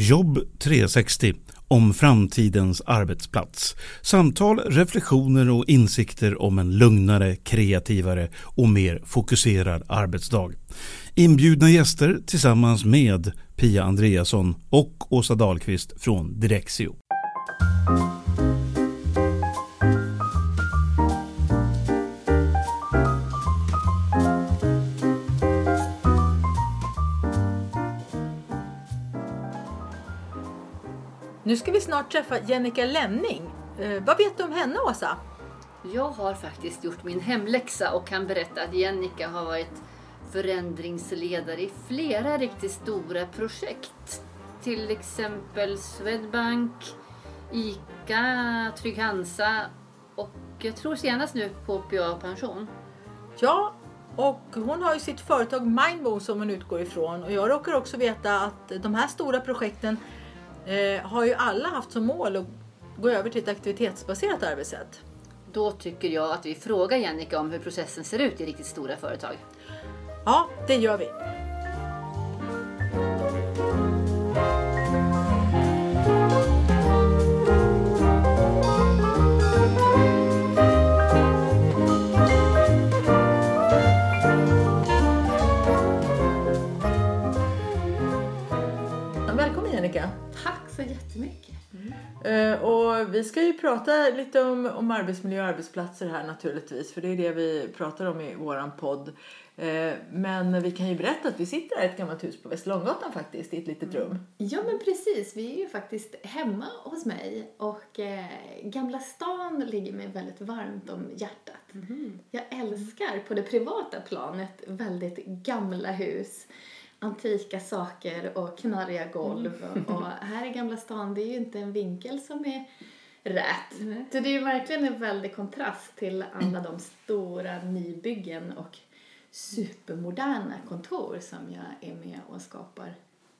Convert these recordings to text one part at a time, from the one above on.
Jobb 360 om framtidens arbetsplats. Samtal, reflektioner och insikter om en lugnare, kreativare och mer fokuserad arbetsdag. Inbjudna gäster tillsammans med Pia Andreasson och Åsa Dahlqvist från Direxio. Nu ska vi snart träffa Jennica Lenning. Eh, vad vet du om henne, Åsa? Jag har faktiskt gjort min hemläxa och kan berätta att Jennica har varit förändringsledare i flera riktigt stora projekt. Till exempel Swedbank, ICA, Trygg-Hansa och jag tror senast nu på PA Pension. Ja, och hon har ju sitt företag Mindmo som hon utgår ifrån. Och jag råkar också veta att de här stora projekten eh, har ju alla haft som mål att gå över till ett aktivitetsbaserat arbetssätt. Då tycker jag att vi frågar Jennica om hur processen ser ut i riktigt stora företag. Ja, det gör vi. Vi ska ju prata lite om, om arbetsmiljö och arbetsplatser här naturligtvis. För det är det vi pratar om i våran podd. Eh, men vi kan ju berätta att vi sitter här i ett gammalt hus på Västerlånggatan faktiskt, i ett litet rum. Ja men precis, vi är ju faktiskt hemma hos mig och eh, Gamla stan ligger mig väldigt varmt om hjärtat. Jag älskar på det privata planet väldigt gamla hus, antika saker och knarriga golv. Och här i Gamla stan, det är ju inte en vinkel som är rätt. Så det är ju verkligen en väldig kontrast till alla de stora nybyggen och supermoderna kontor som jag är med och skapar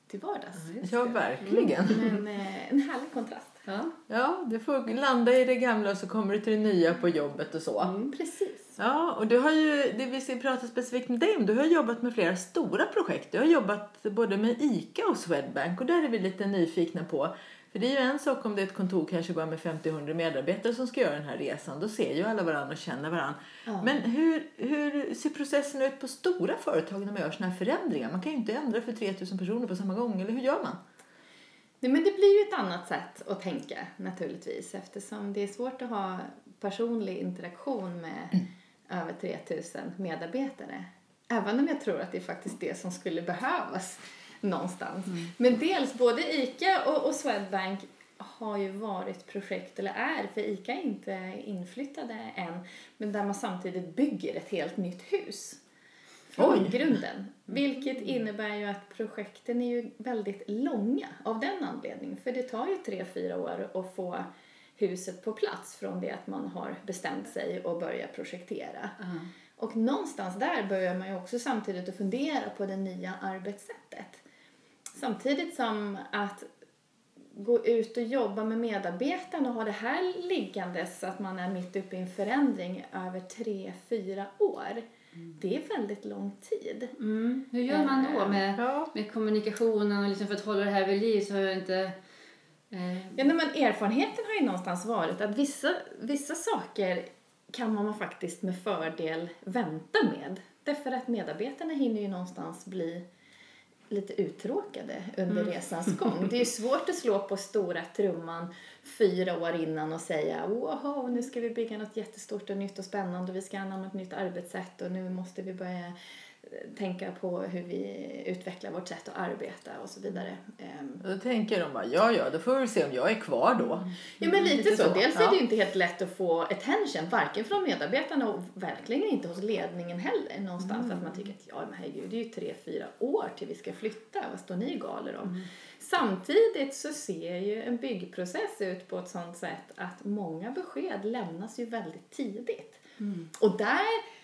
till vardags. Ja, verkligen. Men eh, en härlig kontrast. Ja, Ja, du får landa i det gamla och så kommer du till det nya på jobbet och så. mm, precis. Ja, och du har ju, det vi ska prata specifikt med dig om, du har jobbat med flera stora projekt. Du har jobbat både med ICA och Swedbank och där är vi lite nyfikna på. För det är ju en sak om det är ett kontor kanske bara med 50-100 medarbetare som ska göra den här resan. Då ser ju alla varandra och känner varandra. Ja. Men hur, hur ser processen ut på stora företag när man gör såna här förändringar? Man kan ju inte ändra för 3000 personer på samma gång, eller hur gör man? Nej, men det blir ju ett annat sätt att tänka naturligtvis eftersom det är svårt att ha personlig interaktion med över 3000 medarbetare. Även om jag tror att det är faktiskt det som skulle behövas någonstans. Men dels både ICA och, och Swedbank har ju varit projekt, eller är, för ICA är inte inflyttade än, men där man samtidigt bygger ett helt nytt hus från Oj. grunden. Vilket innebär ju att projekten är ju väldigt långa av den anledningen. För det tar ju tre, fyra år att få huset på plats från det att man har bestämt sig och börjar projektera. Och någonstans där börjar man ju också samtidigt att fundera på det nya arbetssättet. Samtidigt som att gå ut och jobba med medarbetarna och ha det här liggandes så att man är mitt uppe i en förändring över tre, fyra år. Det är väldigt lång tid. Mm. Hur gör man då med, Ja. med kommunikationen och liksom för att hålla det här vid liv så har jag inte... Eh, Ja, nej, men erfarenheten har ju någonstans varit att vissa, vissa saker kan man faktiskt med fördel vänta med. Därför att medarbetarna hinner ju någonstans bli lite uttråkade under resans gång. Det är ju svårt att slå på stora trumman fyra år innan och säga wow, nu ska vi bygga något jättestort och nytt och spännande och vi ska anamma ett nytt arbetssätt och nu måste vi börja tänka på hur vi utvecklar vårt sätt att arbeta och så vidare. Ehm, Då tänker de bara, ja ja, då får vi se om jag är kvar då. Ja men lite, Lite så. så, Dels är ja. det ju inte helt lätt att få attention, varken från medarbetarna och verkligen inte hos ledningen heller. Någonstans att man tycker att ja men herregud, det är ju tre, fyra år till vi ska flytta, vad står ni galer om? Samtidigt så ser ju en byggprocess ut på ett sånt sätt att många besked lämnas ju väldigt tidigt. Och där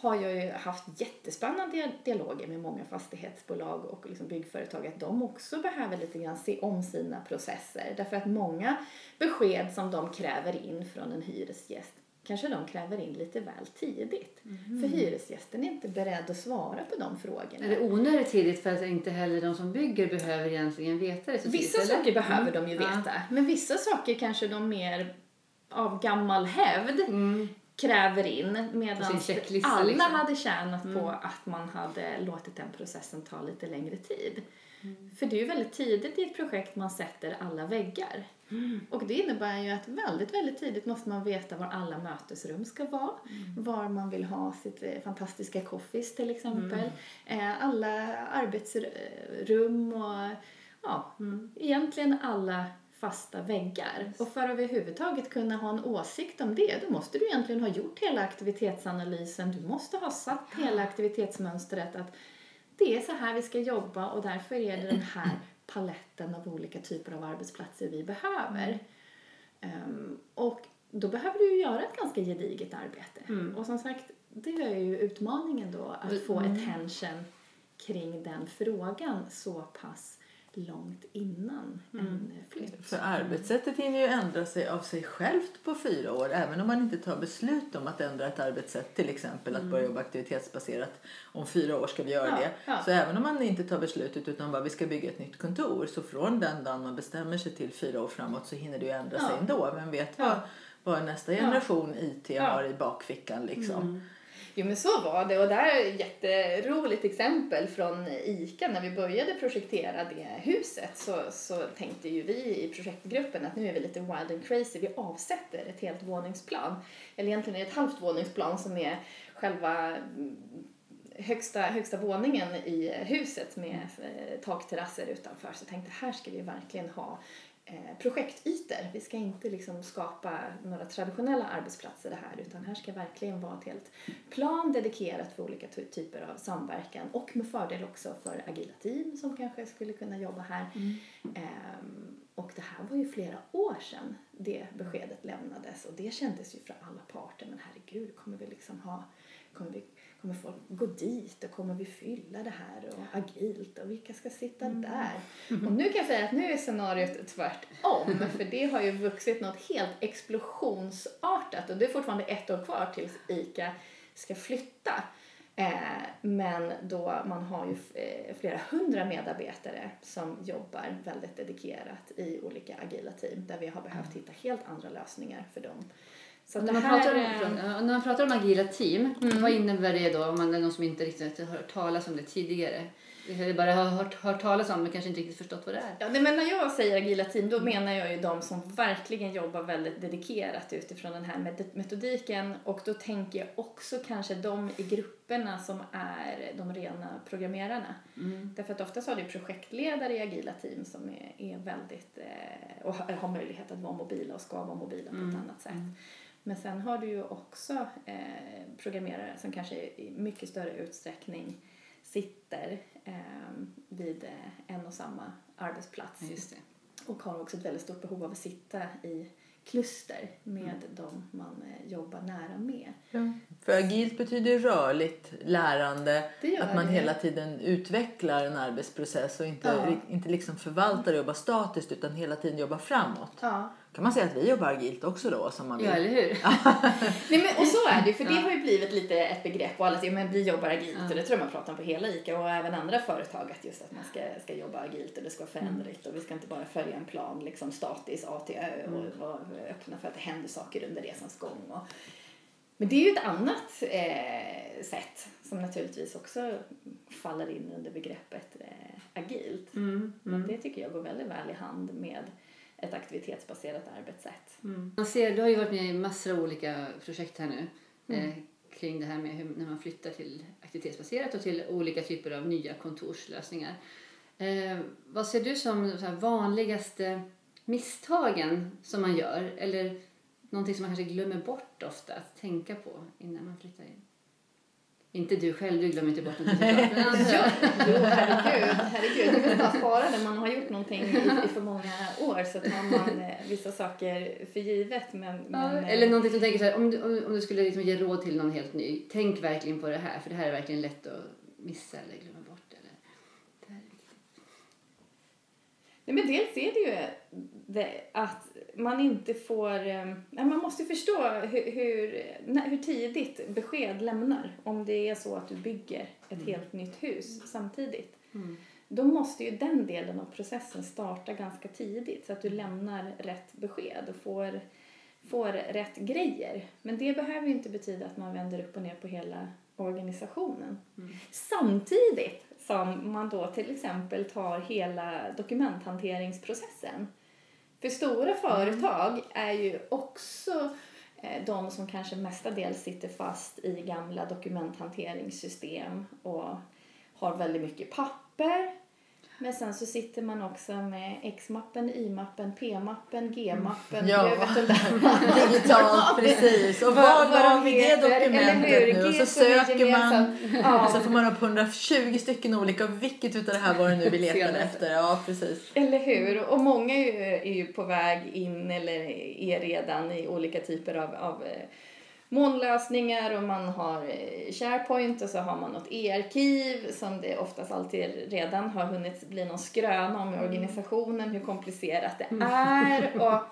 har jag ju haft jättespännande dia- dialoger med många fastighetsbolag och liksom byggföretag att de också behöver lite grann se om sina processer. Därför att många besked som de kräver in från en hyresgäst kanske de kräver in lite väl tidigt. För hyresgästen är inte beredd att svara på de frågorna. Är det onödigt tidigt för att inte heller de som bygger behöver egentligen veta det så tidigt? Vissa eller? saker behöver Mm. de ju Ja. veta, men vissa saker kanske de mer av gammal hävd Mm. Kräver in medan alla liksom. hade tjänat på Mm. att man hade låtit den processen ta lite längre tid. Mm. För det är ju väldigt tidigt i ett projekt man sätter alla väggar. Mm. Och det innebär ju att väldigt, väldigt tidigt måste man veta var alla mötesrum ska vara, Mm. var man vill ha sitt eh, fantastiska coffees till exempel, Mm. eh, alla arbetsrum och ja, Mm. egentligen alla fasta väggar. Och för att överhuvudtaget kunna ha en åsikt om det, då måste du egentligen ha gjort hela aktivitetsanalysen. Du måste ha satt hela aktivitetsmönstret att det är så här vi ska jobba och därför är det den här paletten av olika typer av arbetsplatser vi behöver. Ehm, och då behöver du ju göra ett ganska gediget arbete. Mm. Och som sagt, det är ju utmaningen då att få attention kring den frågan så pass långt innan en flytt. För arbetssättet hinner ju ändra sig av sig självt på fyra år. Även om man inte tar beslut om att ändra ett arbetssätt. Till exempel att börja jobba aktivitetsbaserat. Om fyra år ska vi göra Ja, det. ja. Så även om man inte tar beslutet utan bara vi ska bygga ett nytt kontor. Så från den dagen man bestämmer sig till fyra år framåt så hinner det ju ändra sig Ja. ändå. Vem vet vad, vad nästa generation IT har i bakfickan liksom. Jo men så var det och det här är ett jätteroligt exempel från ICA. När vi började projektera det huset så, så tänkte ju vi i projektgruppen att nu är vi lite wild and crazy. Vi avsätter ett helt våningsplan. Eller egentligen är det ett halvt våningsplan som är själva mm, högsta, högsta våningen i huset med eh, takterrasser utanför. Så jag tänkte här ska vi verkligen ha projektytor. Vi ska inte liksom skapa några traditionella arbetsplatser det här utan här ska verkligen vara ett helt plan dedikerat för olika ty- typer av samverkan och med fördel också för agila team som kanske skulle kunna jobba här. Ehm, och det här var ju flera år sedan det beskedet lämnades och det kändes ju för alla parter men herregud kommer vi liksom ha kommer, vi, kommer folk gå dit och kommer vi fylla det här och agilt och vilka ska sitta där? Och nu kan jag säga att nu är scenariot tvärtom för det har ju vuxit något helt explosionsartat och det är fortfarande ett år kvar tills ICA ska flytta. Eh, men då man har ju eh, flera hundra medarbetare som jobbar väldigt dedikerat i olika agila team där vi har behövt hitta helt andra lösningar för dem. Så När man, här, pratar om, eh, när man pratar om agila team, vad innebär det då om man är någon som inte riktigt har hört talas om det tidigare? Eller bara har hört, hört talas om men kanske inte riktigt förstått vad det är? Ja, nej, men när jag säger agila team då menar jag ju de som verkligen jobbar väldigt dedikerat utifrån den här met- metodiken och då tänker jag också kanske de i grupperna som är de rena programmerarna. Därför att oftast har du projektledare i agila team som är, är väldigt eh, och har, har möjlighet att vara mobila och ska vara mobila på ett annat sätt. Men sen har du ju också eh, programmerare som kanske i mycket större utsträckning sitter eh, vid en och samma arbetsplats Ja, just det. och har också ett väldigt stort behov av att sitta i kluster med de man eh, jobbar nära med. Ja. För agilt betyder rörligt lärande. Att man det. hela tiden utvecklar en arbetsprocess och inte, Ja. inte liksom förvaltar och jobbar statiskt utan hela tiden jobbar framåt. Ja. Kan man säga att vi jobbar agilt också då? Som man vill? Ja, eller hur? Nej, men, och så är det för det har ju blivit lite ett begrepp och alla säger men vi jobbar agilt och det tror jag man pratar om på hela ICA och även andra företag att just att man ska, ska jobba agilt och det ska vara föränderligt och vi ska inte bara följa en plan liksom statiskt A till Ö och vara öppna för att det händer saker under resans gång. Och, men det är ju ett annat eh, sätt som naturligtvis också faller in under begreppet eh, agilt. Mm, Men det tycker jag går väldigt väl i hand med ett aktivitetsbaserat arbetssätt. Man ser, du har ju varit med i massor av olika projekt här nu eh, kring det här med hur, när man flyttar till aktivitetsbaserat och till olika typer av nya kontorslösningar. Eh, vad ser du som här, vanligaste misstagen som man gör eller någonting som man kanske glömmer bort ofta att tänka på innan man flyttar in? Inte du själv, du glömmer inte bort någonting men andra. Jo, herregud, herregud. Det är väl bara spara när man har gjort någonting i, i för många år så tar man eh, vissa saker för givet. Men, men, eh, eller någonting som tänker så här, om du, om, om du skulle liksom ge råd till någon helt ny, tänk verkligen på det här för det här är verkligen lätt att missa eller glömma bort. Eller, det här är viktigt. Nej, men dels är det ju att man inte får... eh, Man måste förstå hur, hur, hur tidigt besked lämnar om det är så att du bygger ett helt nytt hus samtidigt. Då måste ju den delen av processen starta ganska tidigt så att du lämnar rätt besked och får, får rätt grejer. Men det behöver ju inte betyda att man vänder upp och ner på hela organisationen. Samtidigt som man då till exempel tar hela dokumenthanteringsprocessen. För stora företag är ju också eh, de som kanske mestadels sitter fast i gamla dokumenthanteringssystem och har väldigt mycket papper. Men sen så sitter man också med X-mappen, Y-mappen, P-mappen, G-mappen. Ja. du vet den där. Digitalt, precis. Och Vad- var har vi det dokumentet nu? Och så söker man. Ja. Och så får man upp 120 stycken olika. Vilket utav det här var det nu vi letade efter? Ja, precis. Eller hur? Och många är ju, är ju på väg in eller är redan i olika typer av, av eh, molnlösningar och man har eh, SharePoint och så har man något e-arkiv som det oftast alltid redan har hunnit bli någon skröna om i organisationen hur komplicerat det är och,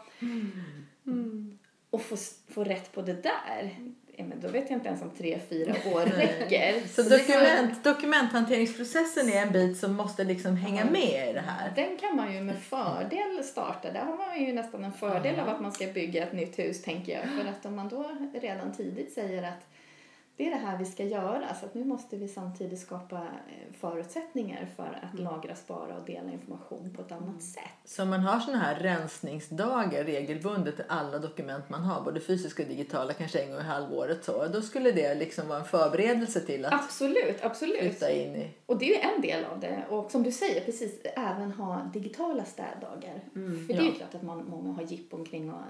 och få, få rätt på det där. Ja, men då vet jag inte ens om tre, fyra år räcker. Så dokument, dokumenthanteringsprocessen är en bit som måste liksom hänga med i det här. Den kan man ju med fördel starta. Där har man ju nästan en fördel av att man ska bygga ett nytt hus tänker jag. För att om man då redan tidigt säger att det är det här vi ska göra så att nu måste vi samtidigt skapa eh, förutsättningar för att lagra, spara och dela information på ett annat sätt. Så man har såna här rensningsdagar regelbundet i alla dokument man har, både fysiska och digitala, kanske en gång i halvåret så, då skulle det liksom vara en förberedelse till att Absolut, absolut. flytta in i... Och det är ju en del av det. Och som du säger, precis, även ha digitala städdagar. För det är ju ja. klart att man, många har jipp omkring och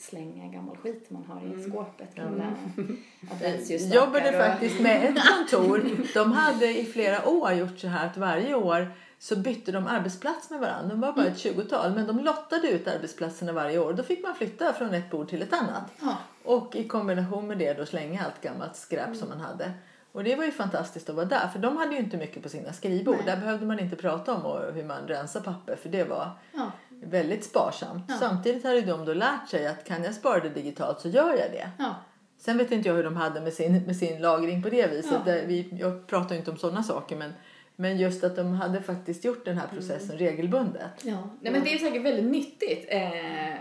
slänga gammal skit man har i skåpet. Gamla Jag adventsljusstakar jobbade och- faktiskt med ett kontor. De hade i flera år gjort så här att varje år så bytte de arbetsplats med varandra. De var bara ett tjugotal men de lottade ut arbetsplatserna varje år. Då fick man flytta från ett bord till ett annat. Ja. Och i kombination med det då slänga allt gammalt skräp som man hade. Och det var ju fantastiskt att vara där för de hade ju inte mycket på sina skrivbord. Nej. Där behövde man inte prata om hur man rensar papper för det var Ja. Väldigt sparsamt. Ja. Samtidigt hade de då lärt sig att kan jag spara det digitalt så gör jag det. Ja. Sen vet inte jag hur de hade med sin, med sin lagring på det viset. Ja. Där vi, jag pratar ju inte om sådana saker men, men just att de hade faktiskt gjort den här processen regelbundet. Ja. Nej, men det är säkert väldigt nyttigt. Eh,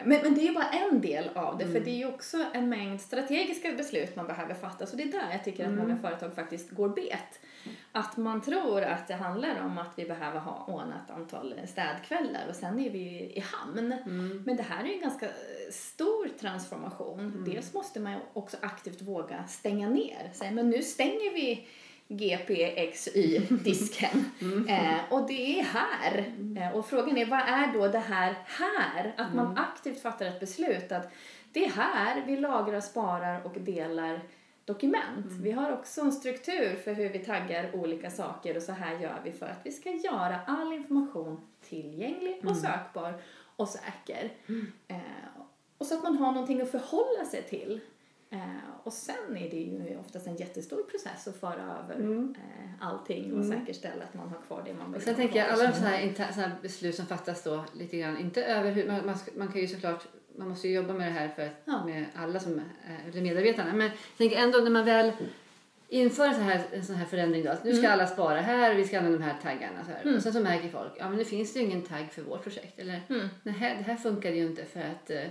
men, men det är ju bara en del av det. För det är ju också en mängd strategiska beslut man behöver fatta. Så det är där jag tycker att många företag faktiskt går bet. Att man tror att det handlar om att vi behöver ha ordnat antal städkvällar och sen är vi i hamn. Men det här är ju en ganska stor transformation. Dels måste man ju också aktivt våga stänga ner. Säga, men nu stänger vi GPXY-disken. Eh, och det är här. Eh, och frågan är, vad är då det här här? Att man aktivt fattar ett beslut att det är här vi lagrar, sparar och delar dokument. Vi har också en struktur för hur vi taggar olika saker och så här gör vi för att vi ska göra all information tillgänglig och sökbar och säker. Eh, och så att man har någonting att förhålla sig till. Eh, och sen är det ju oftast en jättestor process att föra över eh, allting och säkerställa att man har kvar det man vill Och sen tänker jag alla de sådana här, inter- såna här beslut som fattas då lite grann, inte över hur, man, man, man kan ju såklart, man måste ju jobba med det här för att, Ja. med alla som är eller medarbetarna. Men jag tänker ändå när man väl inför en sån här, en sån här förändring då, att nu ska Mm. alla spara här och vi ska använda de här taggarna så här. Och sen så märker folk, ja men nu finns det ju ingen tagg för vårt projekt. Eller, Mm. det, här, det här funkade ju inte för att eh,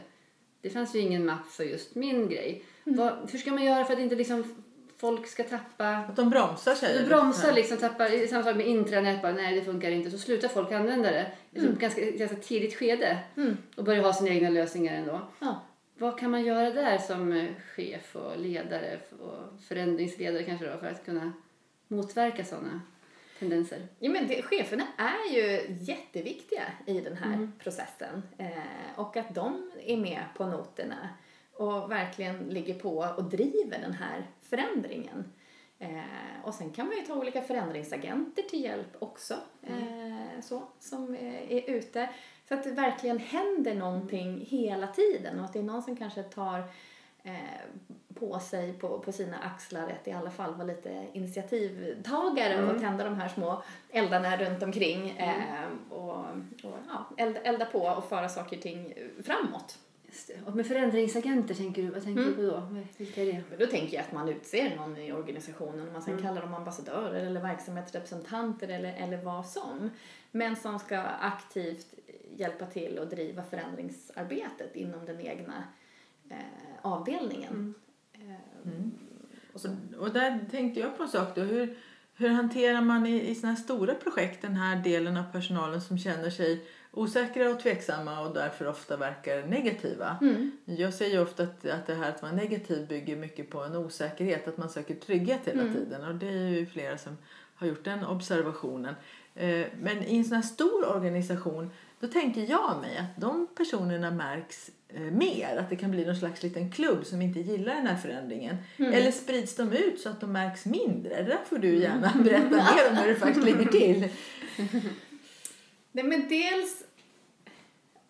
det fanns ju ingen mapp för just min grej. Mm. Vad, hur ska man göra för att inte liksom folk ska tappa Att de bromsar sig. du bromsar liksom, tappar, samma sak med intranät, bara nej det funkar inte. Så slutar folk använda det i ett ganska, ganska tidigt skede Mm. och börjar ha sina egna lösningar ändå. Ja. Vad kan man göra där som eh, chef och ledare och förändringsledare kanske då för att kunna motverka sådana tendenser? Ja, men det, cheferna är ju jätteviktiga i den här processen eh, och att de är med på noterna och verkligen ligger på och driver den här förändringen. Eh, och sen kan man ju ta olika förändringsagenter till hjälp också, eh, så, som eh, är ute. Så att det verkligen händer någonting hela tiden och att det är någon som kanske tar på sig, på, på sina axlar, att i alla fall vara lite initiativtagare Mm. och tända de här små eldarna runt omkring eh, och, och ja, elda, elda på och föra saker och ting framåt. Och med förändringsagenter, tänker du, vad tänker Mm. du på då? Vilka är det? Då tänker jag att man utser någon i organisationen, om man sen Mm. kallar dem ambassadörer eller verksamhetsrepresentanter eller, eller vad som. Men som ska aktivt hjälpa till och driva förändringsarbetet inom den egna eh, avdelningen. Mm. Eh, Mm. och så, Och där tänkte jag på en sak då. Hur, hur hanterar man i, i sådana här stora projekt den här delen av personalen som känner sig osäkra och tveksamma och därför ofta verkar negativa? mm. Jag säger ju ofta att, att det här att vara negativ bygger mycket på en osäkerhet, att man söker trygghet hela Mm. tiden. Och det är ju flera som har gjort den observationen. Eh, Men i en sån här stor organisation, då tänker jag mig att de personerna märks eh, mer. Att det kan bli någon slags liten klubb som inte gillar den här förändringen. Mm. Eller sprids de ut så att de märks mindre? Det där får du gärna berätta mer om hur det faktiskt ligger till. Nej, men dels...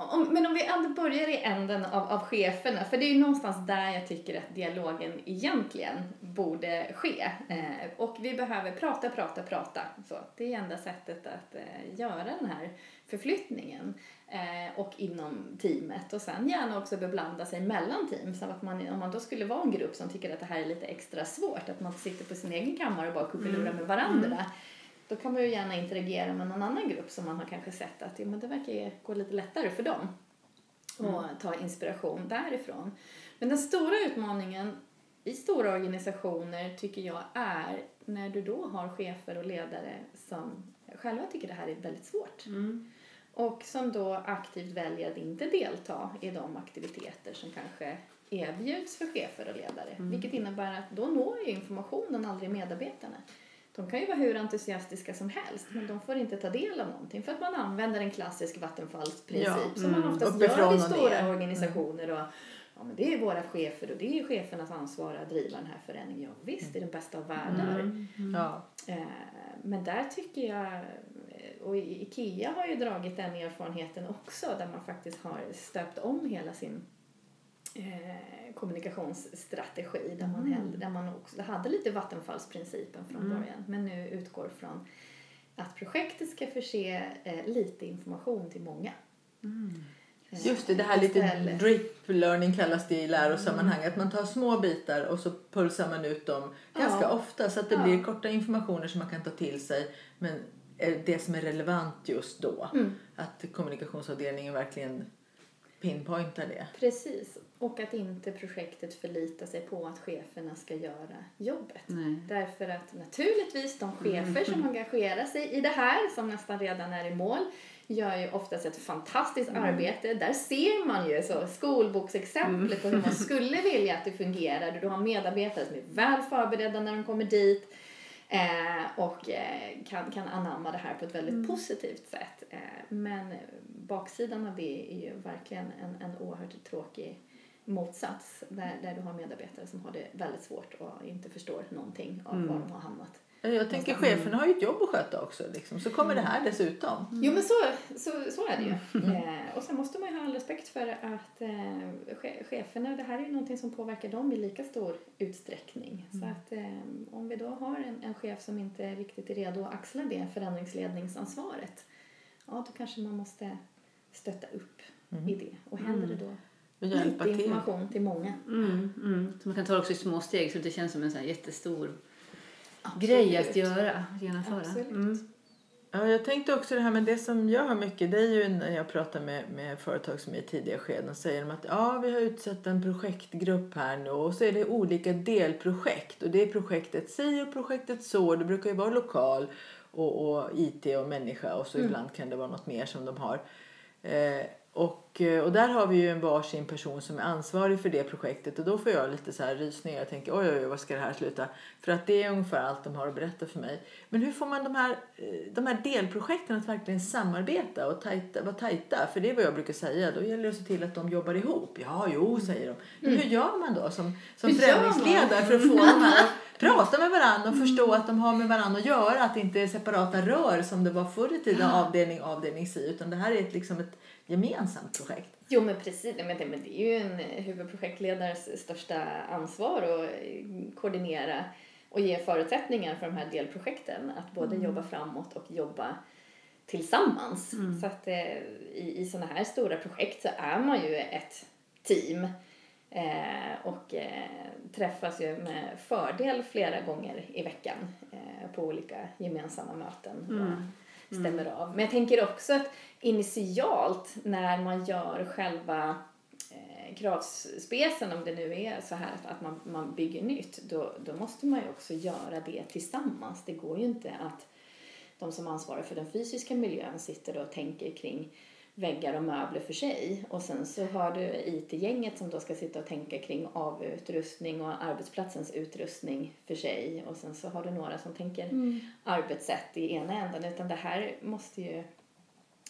Om, men om vi ändå börjar i änden av, av cheferna, för det är ju någonstans där jag tycker att dialogen egentligen borde ske. Eh, och vi behöver prata, prata, prata. Så, det är enda sättet att eh, göra den här förflyttningen. Eh, och inom teamet. Och sen gärna också beblanda sig mellan team. Så att man, om man då skulle vara en grupp som tycker att det här är lite extra svårt, att man sitter på sin egen kammare och bara kuckelurar med varandra. Då kan man ju gärna interagera med någon annan grupp som man har kanske sett att ja, men det verkar gå lite lättare för dem. Och ta inspiration därifrån. Men den stora utmaningen i stora organisationer tycker jag är när du då har chefer och ledare som själva tycker det här är väldigt svårt. Mm. Och som då aktivt väljer att inte delta i de aktiviteter som kanske erbjuds för chefer och ledare. Vilket innebär att då når ju informationen aldrig medarbetarna. De kan ju vara hur entusiastiska som helst men de får inte ta del av någonting för att man använder en klassisk vattenfallsprincip Ja, som man mm, oftast uppifrån gör i stora ner. organisationer. Och, ja, men det är våra chefer och det är chefernas ansvar att driva den här förändringen. Ja, visst, det är den bästa av världar. Mm. Ja. Eh, Men där tycker jag, och IKEA har ju dragit den erfarenheten också där man faktiskt har stöpt om hela sin eh, kommunikationsstrategi där man, hellre, där man också hade lite vattenfallsprincipen från Mm. början men nu utgår från att projektet ska förse eh, lite information till många. Mm. Eh, Just det, det här lite drip learning kallas det i lärosammanhang. Att man tar små bitar och så pulsar man ut dem ganska Ja. ofta så att det Ja. blir korta informationer som man kan ta till sig. Men eh, det som är relevant just då. Mm. Att kommunikationsavdelningen verkligen pinpointar det. Precis, och att inte projektet förlitar sig på att cheferna ska göra jobbet. Nej. Därför att naturligtvis de chefer som engagerar sig i det här, som nästan redan är i mål, gör ju oftast ett fantastiskt arbete. Där ser man ju så skolboksexempel på hur man skulle vilja att det fungerar. Du har medarbetare som är väl förberedda när de kommer dit eh, och eh, kan, kan anamma det här på ett väldigt positivt sätt. Eh, men baksidan av det är ju verkligen en, en oerhört tråkig motsats där, där du har medarbetare som har det väldigt svårt och inte förstår någonting av var de har hamnat. Jag tänker cheferna har ju ett jobb att sköta också. Liksom. Så kommer det här dessutom. Jo men så, så, så är det ju. Eh, och sen måste man ju ha all respekt för att eh, che- cheferna, det här är ju någonting som påverkar dem i lika stor utsträckning. Så att eh, om vi då har en, en chef som inte riktigt är redo att axla det förändringsledningsansvaret, ja då kanske man måste stötta upp i det. Och hellre då Och hjälpa lite till. information till många. Mm, mm. Så man kan ta det också i små steg så det känns som en sån här grej att göra, genomföra. Absolut. Mm. Ja, jag tänkte också det här med det som jag har mycket. Det är ju när jag pratar med, med företag som är i tidiga skeden. säger de att ja, vi har utsett en projektgrupp här nu och så är det olika delprojekt. Och det är projektet si och projektet så. Det brukar ju vara lokal och, och IT och människa och så ibland kan det vara något mer som de har. Eh, och, eh, och där har vi ju en varsin person som är ansvarig för det projektet och då får jag lite så här rysningar. Jag tänker oj, oj, oj, vad ska det här sluta? För att det är ungefär allt de har att berätta för mig. Men hur får man de här, eh, de här delprojekten att verkligen samarbeta och tajta, vara tajta? För det är vad jag brukar säga. Då gäller det att se till att de jobbar ihop. Ja, jo, säger de. Men hur gör man då som, som förändringsledare för att få de här prata med varandra och förstå att de har med varandra att göra. Att det inte är separata rör som det var förr i tiden, avdelning, avdelning si. Utan det här är ett, liksom ett gemensamt projekt. Jo men precis, men det, men det är ju en huvudprojektledares största ansvar att koordinera och ge förutsättningar för de här delprojekten. Att både mm. jobba framåt och jobba tillsammans. Mm. Så att eh, i, i sådana här stora projekt så är man ju ett team. Eh, och eh, träffas ju med fördel flera gånger i veckan eh, på olika gemensamma möten. Mm. Och stämmer mm. av. Men jag tänker också att initialt när man gör själva eh, kravspecen, om det nu är så här att man, man bygger nytt, då, då måste man ju också göra det tillsammans. Det går ju inte att de som ansvarar för den fysiska miljön sitter och tänker kring väggar och möbler för sig och sen så har du IT-gänget som då ska sitta och tänka kring avutrustning och arbetsplatsens utrustning för sig och sen så har du några som tänker mm. arbetssätt i ena änden utan det här måste ju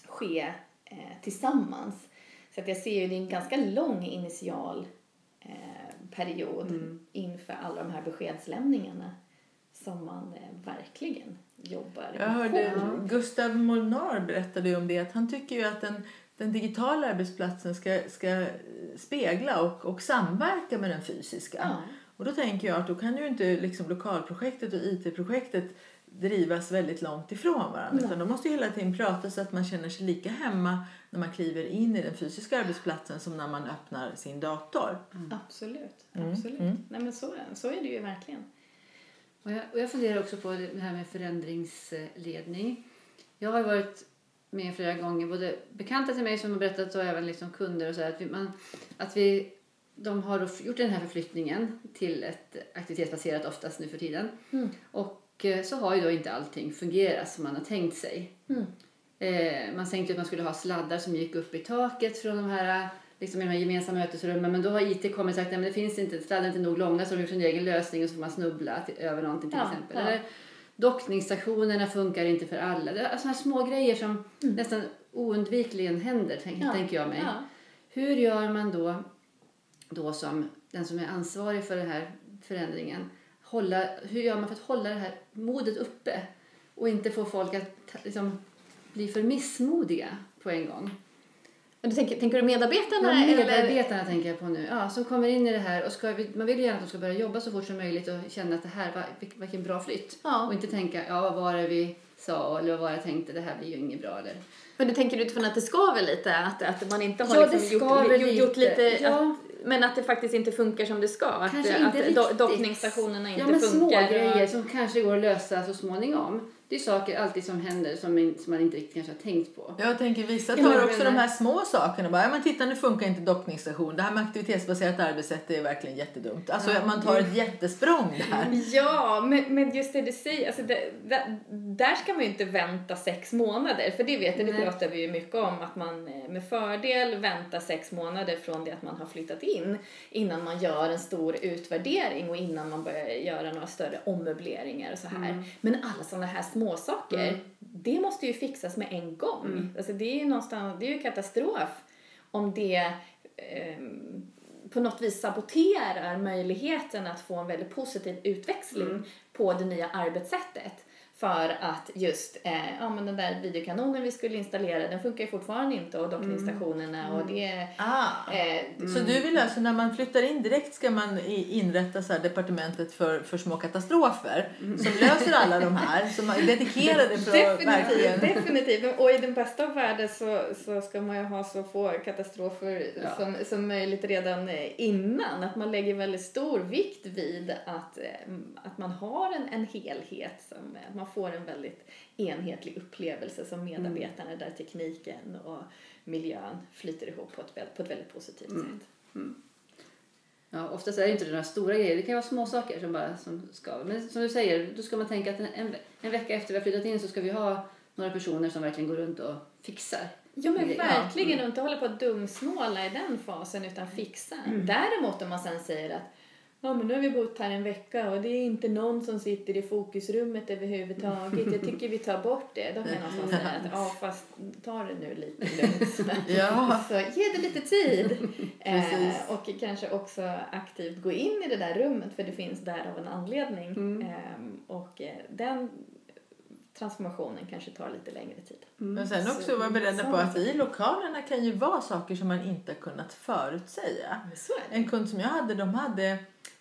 ske eh, tillsammans. Så att jag ser ju det är en ganska lång initial eh, period mm. inför alla de här beskedslämningarna som man eh, verkligen jobbar Jag hörde på. Gustav Molnar berättade om det att han tycker ju att den, den digitala arbetsplatsen ska, ska spegla och, och samverka med den fysiska. Ja. Och då tänker jag att då kan ju inte liksom lokalprojektet och IT-projektet drivas väldigt långt ifrån varandra. Utan de måste hela tiden prata så att man känner sig lika hemma när man kliver in i den fysiska arbetsplatsen som när man öppnar sin dator. Mm. Absolut. Absolut. Mm. Nej, men så, så är det ju verkligen. Och jag, och jag funderar också på det här med förändringsledning. Jag har varit med flera gånger, både bekanta till mig som har berättat och även liksom kunder och så här, att vi, man, att vi de har gjort den här förflyttningen till ett aktivitetsbaserat oftast nu för tiden. Mm. Och eh, så har ju då inte allting fungerat som man har tänkt sig. Mm. Eh, man tänkte att man skulle ha sladdar som gick upp i taket från de här liksom i de här gemensamma mötesrummen. Men då har IT kommit och sagt att det finns inte, sladden är inte nog långa så de har gjort sin egen lösning och så får man snubbla till, över någonting till ja, exempel. Ja. Eller dockningsstationerna funkar inte för alla. Det är sådana små grejer som mm. nästan oundvikligen händer, tänk, ja, tänker jag mig. Hur gör man då, då som den som är ansvarig för den här förändringen, hålla, hur gör man för att hålla det här modet uppe och inte få folk att liksom, bli för missmodiga på en gång? Men du tänker, tänker du medarbetarna? Ja, medarbetarna eller? tänker jag på nu. Ja, som kommer in i det här och ska, man vill ju gärna att de ska börja jobba så fort som möjligt och känna att det här var vilken bra flytt. Ja. Och inte tänka, ja vad var det vi sa eller vad var det jag tänkte, det här blir ju inget bra eller. Men du tänker utifrån att det skaver lite? Att, att man inte har ja, liksom gjort, lite. gjort lite ja. att, men att det faktiskt inte funkar som det ska? Kanske att, inte att dockningsstationerna inte ja, men funkar? Små grejer som kanske går att lösa så småningom det är saker alltid som händer som, som man inte riktigt kanske har tänkt på. Jag tänker vissa tar också de här små sakerna. Bara, ja, men titta nu funkar inte dockningsstation. Det här med aktivitetsbaserat arbetssätt är verkligen jättedumt. Alltså ja. man tar ett jättesprång där. Ja, men, men just det du säger. Alltså det, det, där ska man ju inte vänta sex månader. För det vet jag, det pratar vi ju mycket om. Att man eh, med fördel väntar sex månader från det att man har flyttat in. Innan man gör en stor utvärdering och innan man börjar göra några större ommöbleringar och så här. Mm. Men alla sådana här småsaker, mm. det måste ju fixas med en gång. Mm. Alltså det är ju någonstans, det är ju katastrof om det eh, på något vis saboterar möjligheten att få en väldigt positiv utväxling mm. på det nya arbetssättet. För att just eh, ja, men den där videokanonen vi skulle installera den funkar ju fortfarande inte och dockningsstationerna mm. och det... Ah. Eh, mm. Så du vill alltså när man flyttar in direkt ska man inrätta så departementet för, för små katastrofer mm. som löser alla de här som är dedikerade för definitivt, verkligen... Definitivt och i den bästa av världar så, så ska man ju ha så få katastrofer ja. som, som möjligt redan innan. Att man lägger väldigt stor vikt vid att, eh, att man har en, en helhet som man får en väldigt enhetlig upplevelse som medarbetarna mm. där tekniken och miljön flyter ihop på ett, på ett väldigt positivt mm. sätt. Mm. Ja, oftast är det inte några stora grejer. Det kan vara små saker som bara som ska. Men som du säger, då ska man tänka att en, en vecka efter vi har flyttat in så ska vi ha några personer som verkligen går runt och fixar. Ja men verkligen, ja. Mm. och inte hålla på att dumsnåla i den fasen utan fixa. Mm. Däremot om man sen säger att Ja men nu har vi bott här en vecka och det är inte någon som sitter i fokusrummet överhuvudtaget. Jag tycker vi tar bort det. Då kan jag någonstans säga att ja fast ta det nu lite lugnt. ja. Så ge det lite tid. Eh, och kanske också aktivt gå in i det där rummet för det finns där av en anledning. Mm. Ehm, och eh, den transformationen kanske tar lite längre tid. Men sen Så också vara beredda på att i lokalerna kan ju vara saker som man inte har kunnat förutsäga. En kund som jag hade, de hade,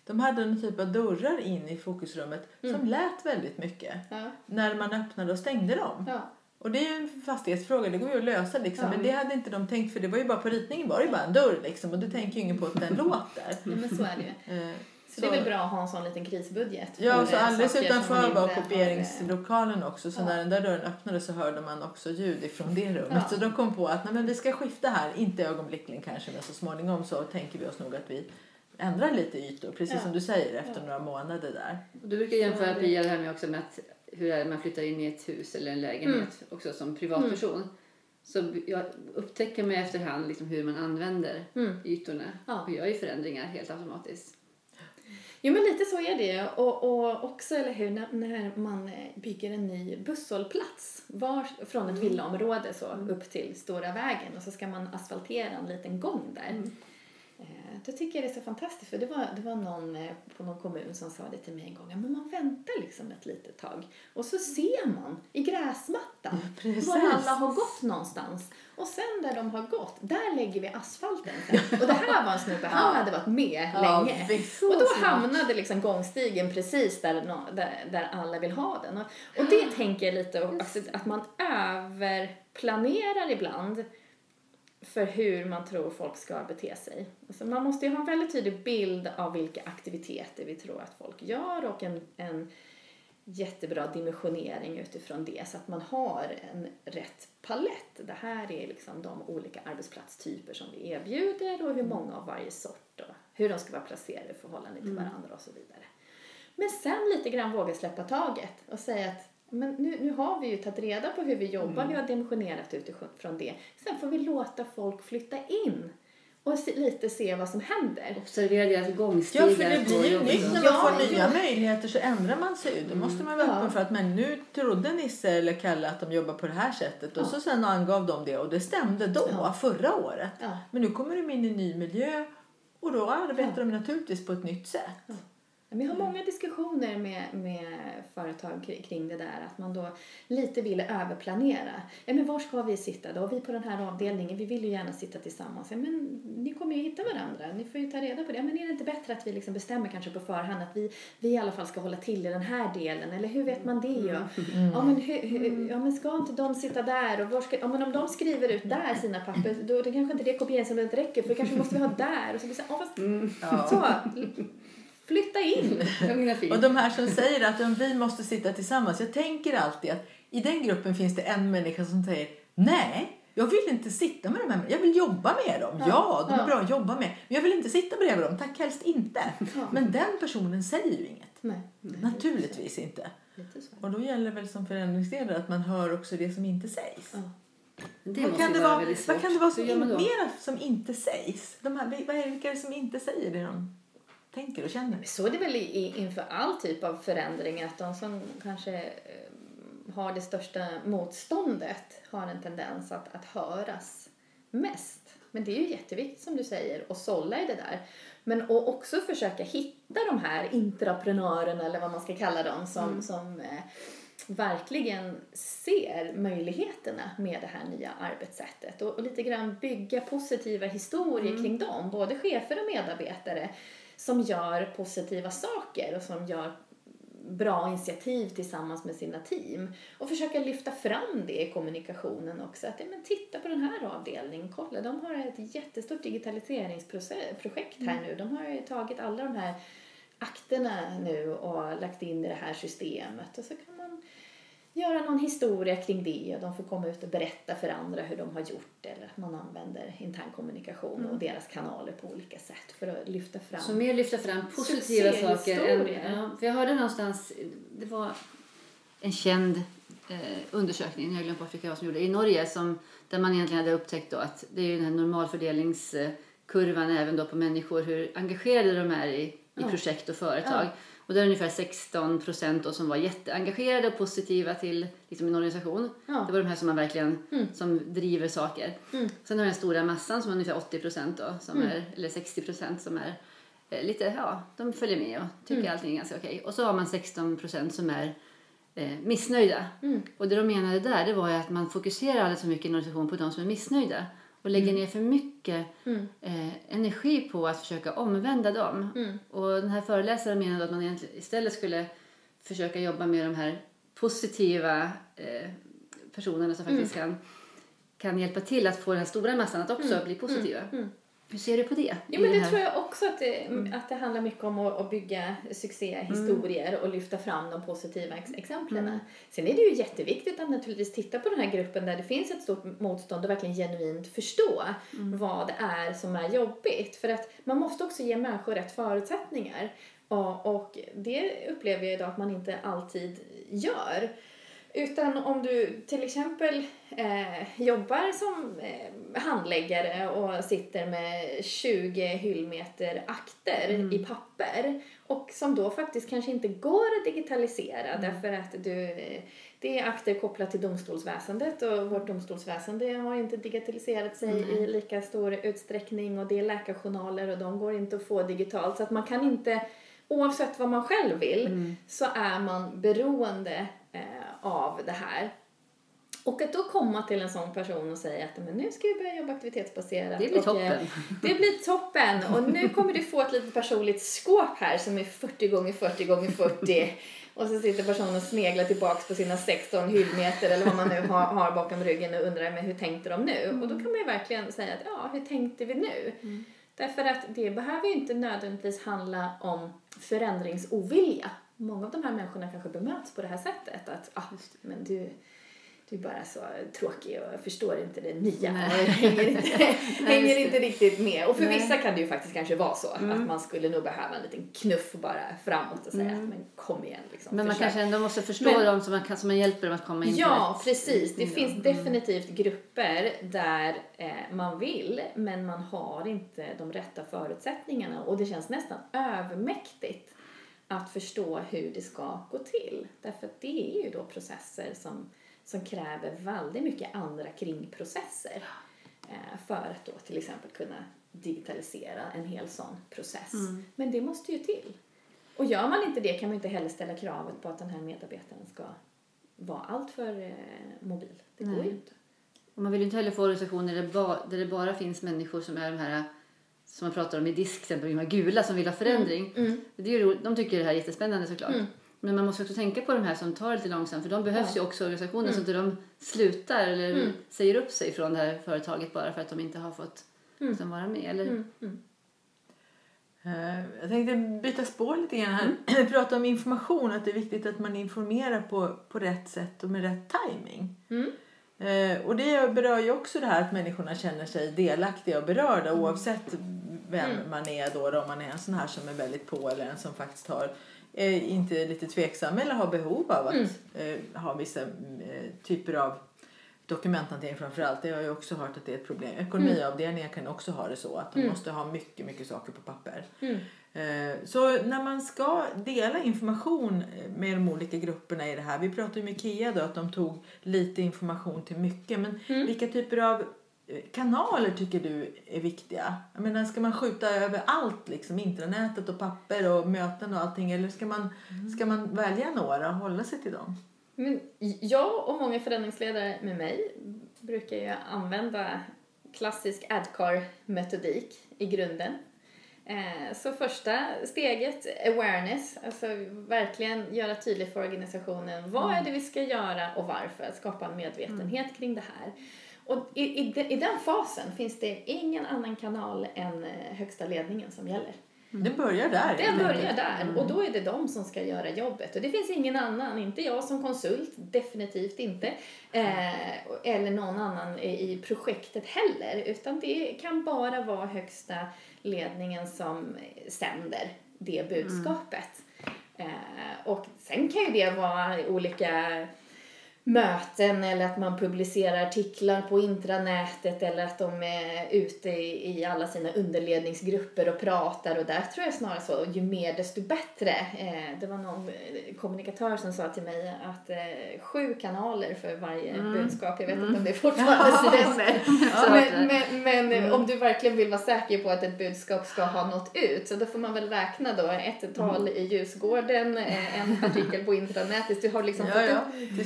de hade en typ av dörrar in i fokusrummet som lät väldigt mycket. Ja, När man öppnade och stängde dem. ja, Och det är ju en fastighetsfråga, det går ju att lösa liksom. Ja. Men det hade inte de tänkt för det var ju bara på ritningen var det ju bara en dörr liksom. Och det tänker ju ingen på att den låter. ja, men så är det ju. Eh, Så det är väl bra att ha en sån liten krisbudget. Ja, så eh, alldeles utanför var kopieringslokalen också. Så Ja. när den där dörren öppnades så hörde man också ljud ifrån det rummet. Ja. Så de kom på att nej, men vi ska skifta här, inte ögonblickligen kanske men så småningom så tänker vi oss nog att vi ändrar lite ytor. Precis Ja. som du säger efter några månader där. Och du brukar jämföra Pia det här med också med att hur är det man flyttar in i ett hus eller en lägenhet också som privatperson. Så jag upptäcker mig efterhand liksom hur man använder Mm. ytorna Ja. och gör ju förändringar helt automatiskt. Jo men lite så är det. Och, och också, eller hur, när, när man eh, bygger en ny busshållplats var, från ett villaområde så upp till Stora vägen och så ska man asfaltera en liten gång där. Eh, Då tycker jag det är så fantastiskt för det var, det var någon eh, på någon kommun som sa det till mig en gång. Ja, men man väntar liksom ett litet tag och så ser man i gräsmattan precis. var alla har gått någonstans. Och sen där de har gått, där lägger vi asfalten sen. Och det här var en snubbe, han hade varit med länge. Och då hamnade liksom gångstigen precis där, där, där alla vill ha den. Och, och det tänker jag lite att man överplanerar ibland för hur man tror folk ska bete sig. Alltså man måste ju ha en väldigt tydlig bild av vilka aktiviteter vi tror att folk gör och en, en jättebra dimensionering utifrån det så att man har en rätt palett. Det här är liksom de olika arbetsplatstyper som vi erbjuder och hur många av varje sort och hur de ska vara placerade i förhållande till varandra och så vidare. Men sen lite grann våga släppa taget och säga att men nu, nu har vi ju tagit reda på hur vi jobbar, vi har dimensionerat utifrån det. Sen får vi låta folk flytta in och se, lite se vad som händer. Observera deras gångstigar Ja, för det blir ju nytt när man Ja, får nya ja. möjligheter så ändrar man sig ju. Då måste man vara Ja. öppen för att men nu trodde Nisse eller Kalle att de jobbar på det här sättet och Ja. så sen angav de det och det stämde då, Ja. förra året. Ja. Men nu kommer de in i en ny miljö och då arbetar de naturligtvis på ett nytt sätt. Jag har många diskussioner med, med företag kri- kring det där att man då lite vill överplanera. Ja, men var ska vi sitta då? Vi på den här avdelningen, vi vill ju gärna sitta tillsammans. Ja, men ni kommer ju hitta varandra, ni får ju ta reda på det. Ja, men är det inte bättre att vi liksom bestämmer kanske på förhand att vi, vi i alla fall ska hålla till i den här delen? Eller hur vet man det? Ja, ja, men, hur, hur, ja men ska inte de sitta där? Och var ska, ja, men om de skriver ut där sina papper, då det kanske inte det kopieringsområdet räcker för kanske måste vi ha där. Och så blir det så, ja, fast, så, flytta in. Lugn och fin. Och de här som säger att om vi måste sitta tillsammans. Jag tänker alltid att i den gruppen finns det en människa som säger nej, jag vill inte sitta med de här. Jag vill jobba med dem. Ja, de är ja. bra att jobba med. Men jag vill inte sitta bredvid dem. Tack helst inte. Ja. Men den personen säger ju inget. Nej. Naturligtvis inte. Och då gäller det väl som förändringsledare att man hör också det som inte sägs. Ja. det vad, kan det vara vad kan det vara som mera som inte sägs? De här, vad är det, vilka är det som inte säger det de tänker och känner? Men Så är det väl i, inför all typ av förändring att de som kanske eh, har det största motståndet har en tendens att, att höras mest. Men det är ju jätteviktigt som du säger att sålla i det där. Men och också försöka hitta de här intraprenörerna eller vad man ska kalla dem som, som eh, verkligen ser möjligheterna med det här nya arbetssättet och, och lite grann bygga positiva historier kring dem, både chefer och medarbetare som gör positiva saker och som gör bra initiativ tillsammans med sina team och försöka lyfta fram det i kommunikationen också. Att, ja, men titta på den här avdelningen, kolla de har ett jättestort digitaliseringsprojekt här nu. De har ju tagit alla de här akterna nu och lagt in i det här systemet och så kan man göra någon historia kring det och de får komma ut och berätta för andra hur de har gjort eller att man använder intern kommunikation och deras kanaler på olika sätt för att lyfta fram. Så mer lyfta fram positiva saker. Än, ja, för jag hörde någonstans, det var en känd eh, undersökning, jag glömt bort vilka som gjorde i Norge som, där man egentligen hade upptäckt då att det är ju den här normalfördelningskurvan även då på människor, hur engagerade de är i, i projekt och företag. Och det är ungefär 16 procent som var jätteengagerade och positiva till liksom, en organisation. Ja. Det var de här som man verkligen Mm. som driver saker. Mm. Sen har den stora massan som är ungefär 80 procent som är, eller 60 procent som är eh, lite, ja, de följer med och tycker Mm. allting är ganska okej. Och så har man 16 procent som är eh, missnöjda. Mm. Och det de menade där det var ju att man fokuserar alldeles för mycket i en organisation på de som är missnöjda och lägger ner för mycket Mm. eh, energi på att försöka omvända dem. Mm. Och den här föreläsaren menade att man istället skulle försöka jobba med de här positiva eh, personerna som faktiskt kan, kan hjälpa till att få den här stora massan att också bli positiva. Mm. Hur ser du på det? Jo, men det här- tror jag också att det, att det handlar mycket om att, att bygga succéhistorier och lyfta fram de positiva ex- exemplen. Sen är det ju jätteviktigt att naturligtvis titta på den här gruppen där det finns ett stort motstånd och verkligen genuint förstå vad det är som är jobbigt. För att man måste också ge människor rätt förutsättningar. Och, och det upplever jag idag att man inte alltid gör. Utan om du till exempel eh, jobbar som eh, handläggare och sitter med 20 hyllmeter akter i papper och som då faktiskt kanske inte går att digitalisera därför att du, det är akter kopplat till domstolsväsendet och vårt domstolsväsende har inte digitaliserat sig i lika stor utsträckning och det är läkarjournaler och de går inte att få digitalt. Så att man kan inte oavsett vad man själv vill så är man beroende eh, av det här. Och att då komma till en sån person och säga att men nu ska vi börja jobba aktivitetsbaserat. Det blir och, eh, toppen. Det blir toppen och nu kommer du få ett litet personligt skåp här som är 40 gånger 40 gånger 40 och så sitter personen och sneglar tillbaks på sina 16 hyllmeter eller vad man nu har, har bakom ryggen och undrar men hur tänkte de nu? Och då kan man ju verkligen säga att ja, hur tänkte vi nu? Därför att det behöver ju inte nödvändigtvis handla om förändringsovilja. Många av de här människorna kanske bemöts på det här sättet att ah, men du, du är bara så tråkig och förstår inte det nya hänger inte, hänger inte riktigt med. Och för Nej. vissa kan det ju faktiskt kanske vara så att man skulle nog behöva en liten knuff bara framåt och säga att men kom igen liksom. Men man försök. kanske ändå måste förstå Men- dem som man, kan, som man hjälper dem att komma in Ja, rätt- precis. Det Mm. finns definitivt grupper där eh, man vill men man har inte de rätta förutsättningarna och det känns nästan övermäktigt att förstå hur det ska gå till. Därför att det är ju då processer som, som kräver väldigt mycket andra kringprocesser eh, för att då till exempel kunna digitalisera en hel sån process. Men det måste ju till. Och gör man inte det kan man inte heller ställa kravet på att den här medarbetaren ska vara alltför eh, mobil. Det går ju inte. Och man vill ju inte heller få organisationer där det, där det bara finns människor som är de här som man pratar om i disk, till exempel, de här gula som vill ha förändring. Mm. Det är ju. De tycker det här är jättespännande såklart. Men man måste också tänka på de här som tar det lite långsamt för de behövs ju också i organisationen så att de slutar eller säger upp sig från det här företaget bara för att de inte har fått liksom, vara med. Eller, Mm. Eh, Jag tänkte byta spår lite grann här. Prata om information, att det är viktigt att man informerar på, på rätt sätt och med rätt timing. Mm. Eh, och det berör ju också det här att människorna känner sig delaktiga och berörda oavsett vem man är då. Om man är en sån här som är väldigt på eller en som faktiskt har eh, inte är lite tveksam eller har behov av att eh, ha vissa eh, typer av dokumenthantering framför allt. Det har jag också hört att det är ett problem. Ekonomiavdelningar kan också ha det så att de måste ha mycket, mycket saker på papper. Eh, Så när man ska dela information eh, med de olika grupperna i det här. Vi pratade ju med Ikea då att de tog lite information till mycket. Men vilka typer av eh, kanaler tycker du är viktiga? Jag menar, ska man skjuta över allt liksom? Intranätet och papper och möten och allting? Eller ska man, ska man välja några och hålla sig till dem? Men jag och många förändringsledare med mig brukar ju använda klassisk ADCAR-metodik i grunden. Eh, Så första steget, awareness, alltså verkligen göra tydligt för organisationen vad är det vi ska göra och varför, skapa en medvetenhet kring det här. Och i, i, de- i den fasen finns det ingen annan kanal än eh, högsta ledningen som gäller. Det börjar där. Den börjar där och då är det de som ska göra jobbet. Och det finns ingen annan, inte jag som konsult, definitivt inte. Eh, eller någon annan i projektet heller. Utan det kan bara vara högsta ledningen som sänder det budskapet. Eh, och sen kan ju det vara olika möten eller att man publicerar artiklar på intranätet eller att de är ute i, i alla sina underledningsgrupper och pratar och där tror jag snarare så, ju mer desto bättre. Eh, det var någon eh, kommunikatör som sa till mig att eh, sju kanaler för varje mm. budskap, jag vet inte mm. om det fortfarande stämmer. Ja, men, men, men mm. om du verkligen vill vara säker på att ett budskap ska ha nått ut så då får man väl räkna då ett tal i ljusgården, eh, en artikel på intranätet, du har liksom ja, fått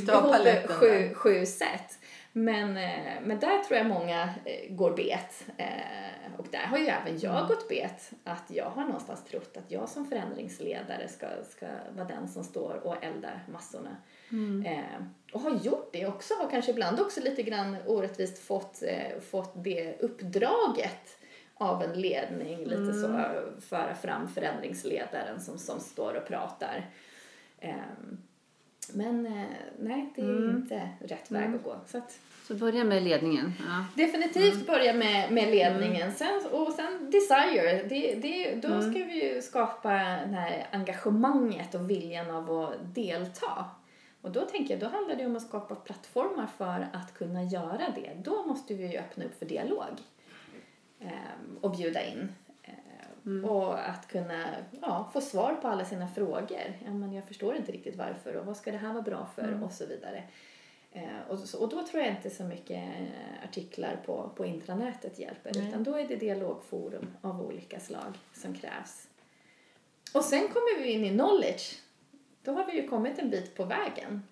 ja sju, sju sätt. Men, eh, men där tror jag många eh, går bet. Eh, och där har ju även jag mm. gått bet. Att jag har någonstans trott att jag som förändringsledare ska, ska vara den som står och eldar massorna. Mm. Och har gjort det också. Har kanske ibland också lite grann orättvist fått, fått det uppdraget av en ledning. Lite mm. så föra fram förändringsledaren som, som står och pratar. Men eh, nej, det är mm. inte rätt väg mm. att gå. Så, att, så börja med ledningen. Ja. Definitivt mm. börja med, med ledningen. Mm. Sen, och sen desire. Det, det, då mm. ska vi ju skapa det här engagemanget och viljan av att delta. Och då tänker jag, då handlar det om att skapa plattformar för att kunna göra det. Då måste vi ju öppna upp för dialog. Um, och bjuda in. Mm. Och att kunna ja, få svar på alla sina frågor. Ja, men jag förstår inte riktigt varför och vad ska det här vara bra för mm. och så vidare. Eh, och, och då tror jag inte så mycket artiklar på, på intranätet hjälper Nej. utan då är det dialogforum av olika slag som krävs. Och sen kommer vi in i knowledge. Då har vi ju kommit en bit på vägen.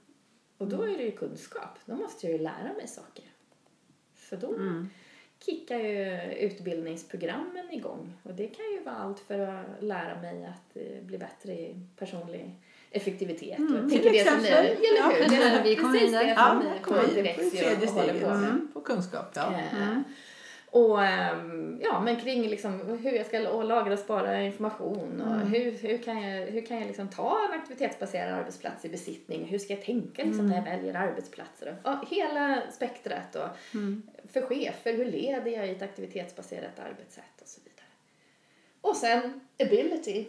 Och då mm. är det ju kunskap. Då måste jag ju lära mig saker. Så då, mm kickar ju utbildningsprogrammen igång. Och det kan ju vara allt för att lära mig att eh, bli bättre i personlig effektivitet. Mm, till exempel. Det, eller hur? Ja, det, vi kommer in där. Ja, kommer direkt och håller på med. På kunskap, ja. Mm. Och ehm, ja, men kring liksom hur jag ska lagra och spara information och mm. hur, hur kan jag, hur kan jag liksom ta en aktivitetsbaserad arbetsplats i besittning? Hur ska jag tänka liksom, mm. när jag väljer arbetsplatser? Och hela spektrat och mm. för chefer, hur leder jag i ett aktivitetsbaserat arbetssätt och så vidare. Och sen ability,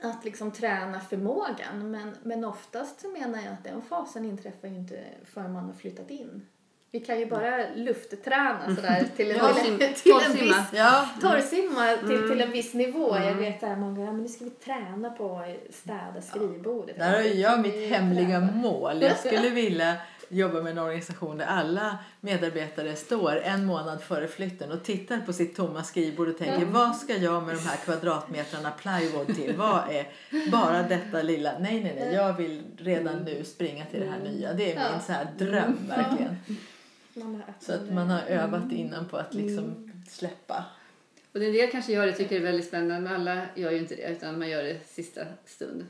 att liksom träna förmågan men, men oftast så menar jag att den fasen inträffar ju inte förrän man har flyttat in vi kan ju bara luftträna sådär till en, ja, till, till en viss, ja. torrsimma till, mm. till en viss nivå. Mm. Jag vet att många ja, men nu ska vi träna på att städa skrivbordet. Där har jag mitt hemliga mål. Jag skulle vilja jobba med en organisation där alla medarbetare står en månad före flytten och tittar på sitt tomma skrivbord och tänker mm. vad ska jag med de här kvadratmetrarna plywood till? Vad är bara detta lilla? Nej, nej, nej, jag vill redan nu springa till det här nya. Det är min så här dröm verkligen. Så att man har övat mm. innan på att liksom mm. släppa. Och en del kanske gör det tycker det är väldigt spännande men alla gör ju inte det utan man gör det sista stund.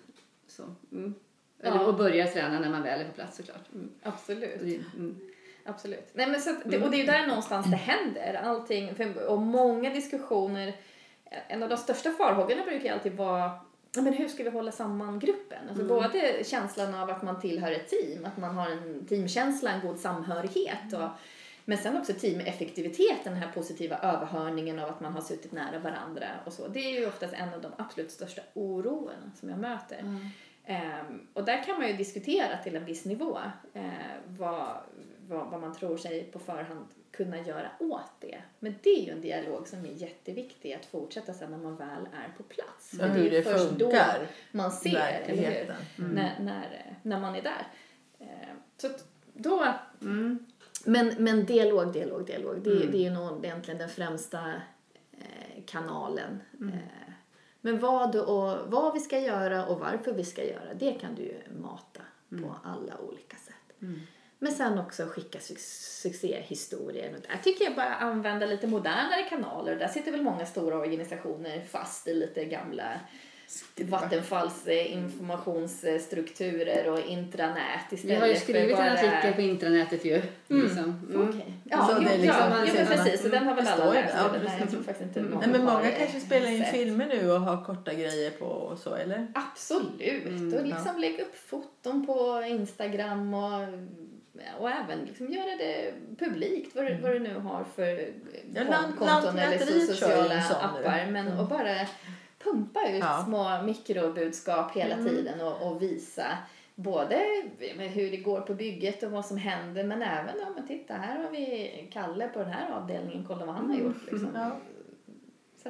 Så, mm. Eller, ja. Och börjar träna när man väl är på plats såklart. Mm. Absolut. Det, mm. Absolut. Nej, men så det, och det är ju där någonstans det händer. Allting, och många diskussioner. En av de största farhågorna brukar alltid vara men hur ska vi hålla samman gruppen? Alltså mm. Både känslan av att man tillhör ett team, att man har en teamkänsla, en god samhörighet. Och, men sen också teameffektivitet, den här positiva överhörningen av att man har suttit nära varandra och så. Det är ju oftast en av de absolut största oroerna som jag möter. Mm. Um, och där kan man ju diskutera till en viss nivå uh, vad, vad, vad, man tror sig på förhand kunna göra åt det. Men det är ju en dialog som är jätteviktig att fortsätta sen när man väl är på plats. För hur det, är först funkar då man ser, eller hur? Mm. När, när, när man är där. Uh, så då... Mm. Men, men dialog, dialog, dialog. Det, mm. det är ju nog egentligen den främsta eh, kanalen. Mm. Eh, men vad, och, vad vi ska göra och varför vi ska göra, det kan du ju mata mm. på alla olika sätt. Mm. Men sen också skicka su succéhistorier. Och där tycker jag bara använda lite modernare kanaler. Där sitter väl många stora organisationer fast i lite gamla Vattenfalls informationsstrukturer och intranät istället Vi har ju skrivit bara... en artikel på intranätet ju. Mm. Liksom. Mm. Okay. Ja, så det är liksom, ja, ja, men precis. Så den har väl alla läst. Ja, Nej, jag tror faktiskt inte mm. Nej, men många kanske spelar in filmer nu och har korta grejer på och så, eller? Absolut. Mm, och liksom ja. lägga upp foton på Instagram och och även liksom göra det publikt vad, mm. vad du nu har för ja, konton eller sociala appar. Men, mm. Och bara pumpa ut ja. små mikrobudskap hela mm. tiden och, och, visa både hur det går på bygget och vad som händer men även ja men titta här har vi Kalle på den här avdelningen, kolla vad han har gjort. Liksom. Ja. Så att Ja, det-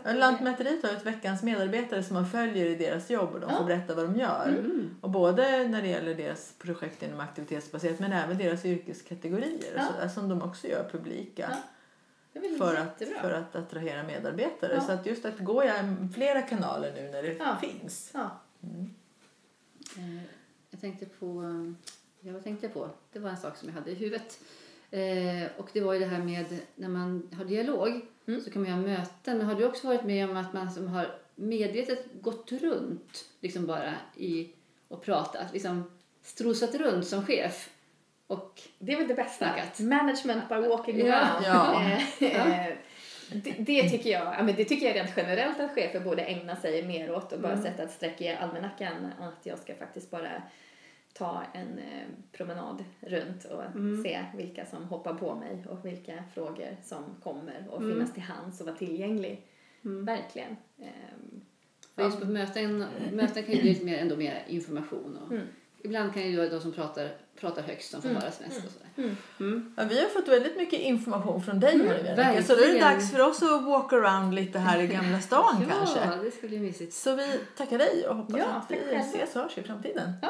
Lantmäteriet har ett veckans medarbetare som man följer i deras jobb och de Ja. får berätta vad de gör. Mm. Och både när det gäller deras projekt inom aktivitetsbaserat men även deras yrkeskategorier Ja. så, som de också gör publika. Ja, för att, för att attrahera medarbetare. Ja. Så att just att gå i flera kanaler nu när det Ja. finns. Ja. Eh, Jag tänkte på, ja, vad tänkte jag på? Det var en sak som jag hade i huvudet. Eh, och det var ju det här med när man har dialog Mm. så kan man ha möten. Men har du också varit med om att man som har medvetet gått runt liksom bara i och pratat, liksom strosat runt som chef och Det är väl det bästa. Snackat. Management by walking Ja. around. Ja. Eh, eh, det, det, tycker jag, ja, men det tycker jag rent generellt att chefer borde ägna sig mer åt och bara Mm. sätta ett streck i almanackan att jag ska faktiskt bara ta en eh, promenad runt och Mm. se vilka som hoppar på mig och vilka frågor som kommer och Mm. finnas till hands och vara tillgänglig. Mm. Verkligen. Ehm, För just på möten, möten kan ju bli lite mer, ändå mer information. Och Mm. Ibland kan ju de som pratar, pratar högst som får Mm. höras mest. Och sådär. Mm. Mm. Ja, vi har fått väldigt mycket information från dig mm, verkligen. Så då är det dags för oss att walk around lite här i Gamla stan kanske. Ja, det skulle bli mysigt. Så vi tackar dig och hoppas Ja, att vi ses och hörs i framtiden. Ja.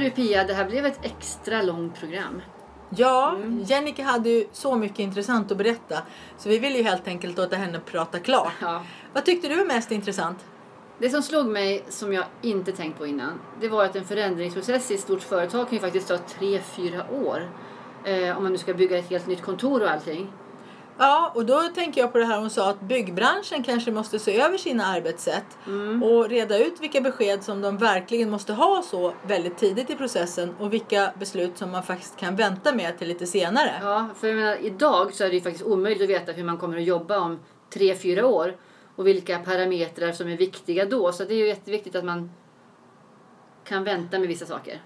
Du Pia, det här blev ett extra långt program. Ja, Mm. Jennica hade ju så mycket intressant att berätta så vi ville ju helt enkelt låta henne prata klart. Ja. Vad tyckte du var mest intressant? Det som slog mig, som jag inte tänkt på innan, det var att en förändringsprocess i ett stort företag kan ju faktiskt ta tre fyra år. Eh, om man nu ska bygga ett helt nytt kontor och allting. Ja, och då tänker jag på det här hon sa att byggbranschen kanske måste se över sina arbetssätt och reda ut vilka besked som de verkligen måste ha så väldigt tidigt i processen och vilka beslut som man faktiskt kan vänta med till lite senare. Ja, för jag menar, idag så är det ju faktiskt omöjligt att veta hur man kommer att jobba om tre fyra år och vilka parametrar som är viktiga då. Så det är ju jätteviktigt att man kan vänta med vissa saker.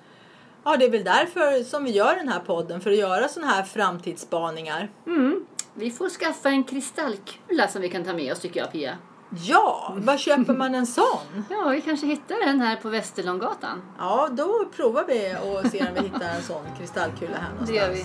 Ja, det är väl därför som vi gör den här podden, för att göra sådana här framtidsspaningar. Mm. Vi får skaffa en kristallkula som vi kan ta med oss tycker jag Pia. Ja, var köper man en sån? Ja, vi kanske hittar den här på Västerlånggatan. Ja, då provar vi och ser om vi hittar en sån kristallkula här någonstans. Det gör vi.